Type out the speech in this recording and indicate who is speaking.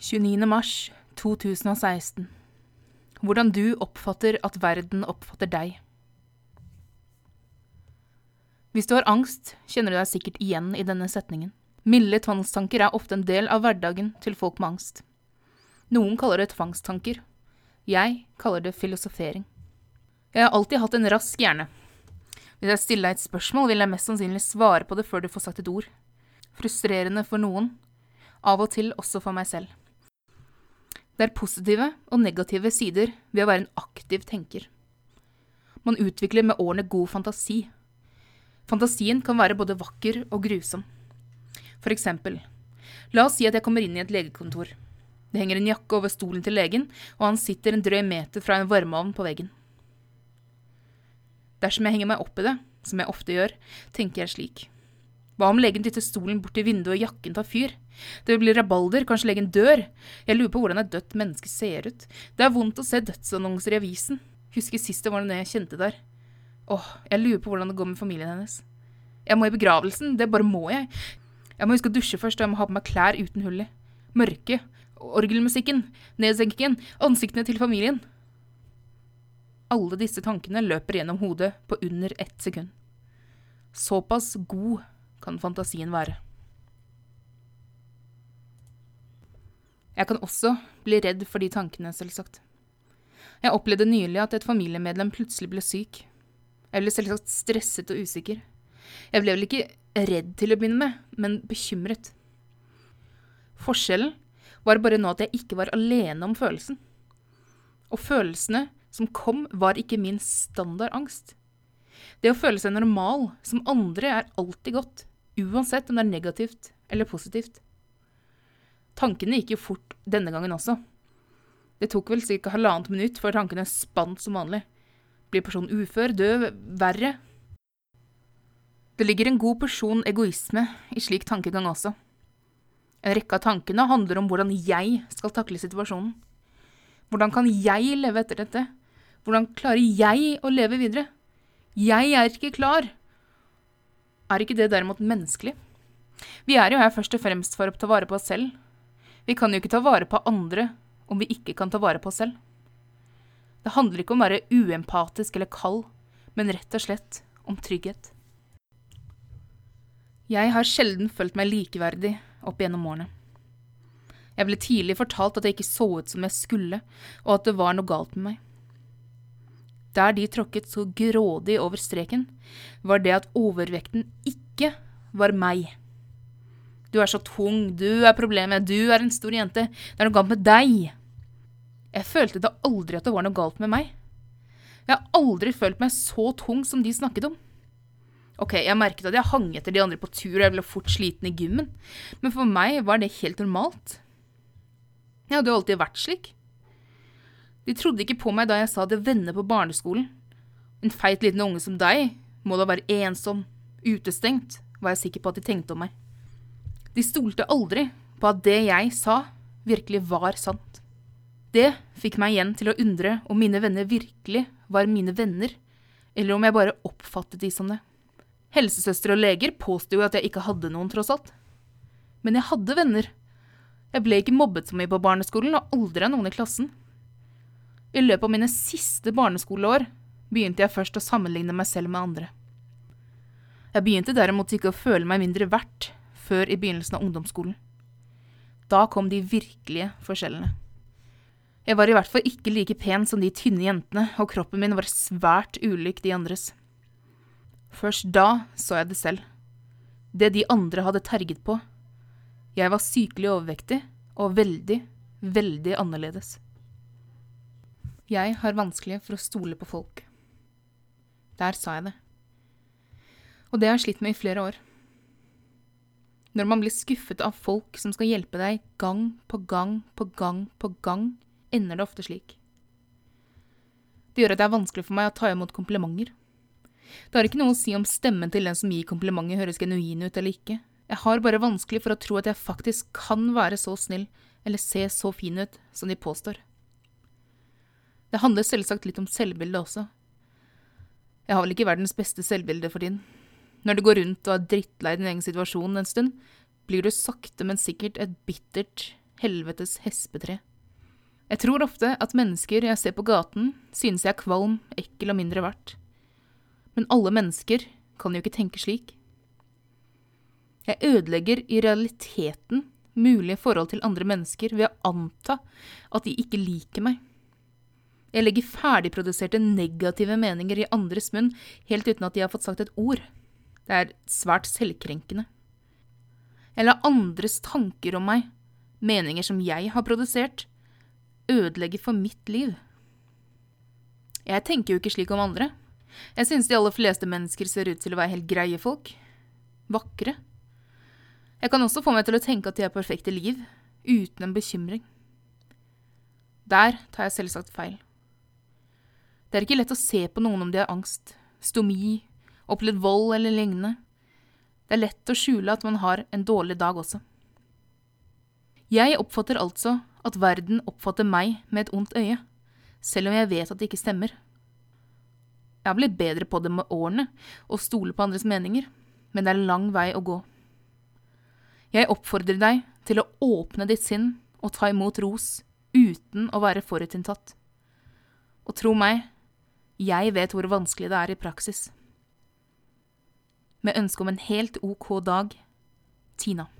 Speaker 1: 29. mars 2016 Hvordan du oppfatter at verden oppfatter deg. Hvis du har angst, kjenner du deg sikkert igjen i denne setningen. Milde tvangstanker er ofte en del av hverdagen til folk med angst. Noen kaller det tvangstanker. Jeg kaller det filosofering. Jeg har alltid hatt en rask hjerne. Hvis jeg stiller deg et spørsmål, vil jeg mest sannsynlig svare på det før du får sagt et ord. Frustrerende for noen, av og til også for meg selv. Det er positive og negative sider ved å være en aktiv tenker. Man utvikler med årene god fantasi. Fantasien kan være både vakker og grusom. For eksempel, la oss si at jeg kommer inn i et legekontor. Det henger en jakke over stolen til legen, og han sitter en drøy meter fra en varmeovn på veggen. Dersom jeg henger meg opp i det, som jeg ofte gjør, tenker jeg slik. Hva om legen dytter stolen bort til vinduet og jakken tar fyr? Det blir rabalder, kanskje legen dør. Jeg lurer på hvordan et dødt menneske ser ut. Det er vondt å se dødsannonser i avisen. Husker sist det var noe jeg kjente der. Åh, jeg lurer på hvordan det går med familien hennes. Jeg må i begravelsen, det bare må jeg. Jeg må huske å dusje først, og jeg må ha på meg klær uten hull i. Mørke. Orgelmusikken. Nedsenkingen. Ansiktene til familien. Alle disse tankene løper gjennom hodet på under ett sekund. Såpass god kan fantasien være. Jeg kan også bli redd for de tankene, selvsagt. Jeg opplevde nylig at et familiemedlem plutselig ble syk. Jeg ble selvsagt stresset og usikker. Jeg ble vel ikke redd til å begynne med, men bekymret. Forskjellen var bare nå at jeg ikke var alene om følelsen. Og følelsene som kom, var ikke min standard angst. Det å føle seg normal, som andre, er alltid godt, uansett om det er negativt eller positivt. Tankene gikk jo fort denne gangen også. Det tok vel ca. halvannet minutt før tankene spant som vanlig. Blir personen ufør, død, verre? Det ligger en god porsjon egoisme i slik tankegang også. En rekke av tankene handler om hvordan jeg skal takle situasjonen. Hvordan kan jeg leve etter dette? Hvordan klarer jeg å leve videre? Jeg er ikke klar. Er ikke det derimot menneskelig? Vi er jo her først og fremst for å ta vare på oss selv. Vi kan jo ikke ta vare på andre om vi ikke kan ta vare på oss selv. Det handler ikke om å være uempatisk eller kald, men rett og slett om trygghet. Jeg har sjelden følt meg likeverdig opp gjennom årene. Jeg ble tidlig fortalt at jeg ikke så ut som jeg skulle, og at det var noe galt med meg. Der de tråkket så grådig over streken, var det at overvekten ikke var meg. Du er så tung, du er problemet, du er en stor jente, det er noe galt med deg. Jeg følte da aldri at det var noe galt med meg. Jeg har aldri følt meg så tung som de snakket om. Ok, jeg merket at jeg hang etter de andre på tur, og jeg ble fort sliten i gymmen, men for meg var det helt normalt. Jeg hadde jo alltid vært slik. De trodde ikke på meg da jeg sa det venner på barneskolen. En feit liten unge som deg må da være ensom, utestengt, var jeg sikker på at de tenkte om meg. De stolte aldri på at det jeg sa, virkelig var sant. Det fikk meg igjen til å undre om mine venner virkelig var mine venner, eller om jeg bare oppfattet de som det. Helsesøstre og leger påsto jo at jeg ikke hadde noen, tross alt. Men jeg hadde venner. Jeg ble ikke mobbet så mye på barneskolen, og aldri av noen i klassen. I løpet av mine siste barneskoleår begynte jeg først å sammenligne meg selv med andre. Jeg begynte derimot ikke å føle meg mindre verdt før i begynnelsen av ungdomsskolen. Da kom de virkelige forskjellene. Jeg var i hvert fall ikke like pen som de tynne jentene, og kroppen min var svært ulik de andres. Først da så jeg det selv. Det de andre hadde terget på. Jeg var sykelig overvektig og veldig, veldig annerledes. Jeg har vanskelig for å stole på folk. Der sa jeg det. Og det har jeg slitt med i flere år. Når man blir skuffet av folk som skal hjelpe deg gang på gang på gang på gang, ender det ofte slik. Det gjør at det er vanskelig for meg å ta imot komplimenter. Det har ikke noe å si om stemmen til den som gir komplimentet høres genuin ut eller ikke. Jeg har bare vanskelig for å tro at jeg faktisk kan være så snill eller se så fin ut som de påstår. Det handler selvsagt litt om selvbildet også. Jeg har vel ikke verdens beste selvbilde for tiden. Når du går rundt og er drittlei din egen situasjon en stund, blir du sakte, men sikkert et bittert, helvetes hespetre. Jeg tror ofte at mennesker jeg ser på gaten, synes jeg er kvalm, ekkel og mindre verdt. Men alle mennesker kan jo ikke tenke slik. Jeg ødelegger i realiteten mulige forhold til andre mennesker ved å anta at de ikke liker meg. Jeg legger ferdigproduserte negative meninger i andres munn helt uten at de har fått sagt et ord. Det er svært selvkrenkende. Jeg lar andres tanker om meg, meninger som jeg har produsert, ødelegge for mitt liv. Jeg tenker jo ikke slik om andre. Jeg synes de aller fleste mennesker ser ut til å være helt greie folk. Vakre. Jeg kan også få meg til å tenke at de har perfekte liv, uten en bekymring. Der tar jeg selvsagt feil. Det er ikke lett å se på noen om de har angst, stomi, opplevd vold eller lignende. Det er lett å skjule at man har en dårlig dag også. Jeg oppfatter altså at verden oppfatter meg med et ondt øye, selv om jeg vet at det ikke stemmer. Jeg har blitt bedre på det med årene, og stole på andres meninger, men det er en lang vei å gå. Jeg oppfordrer deg til å åpne ditt sinn og ta imot ros uten å være forutinntatt. Og tro meg, jeg vet hvor vanskelig det er i praksis. Med ønske om en helt ok dag, Tina.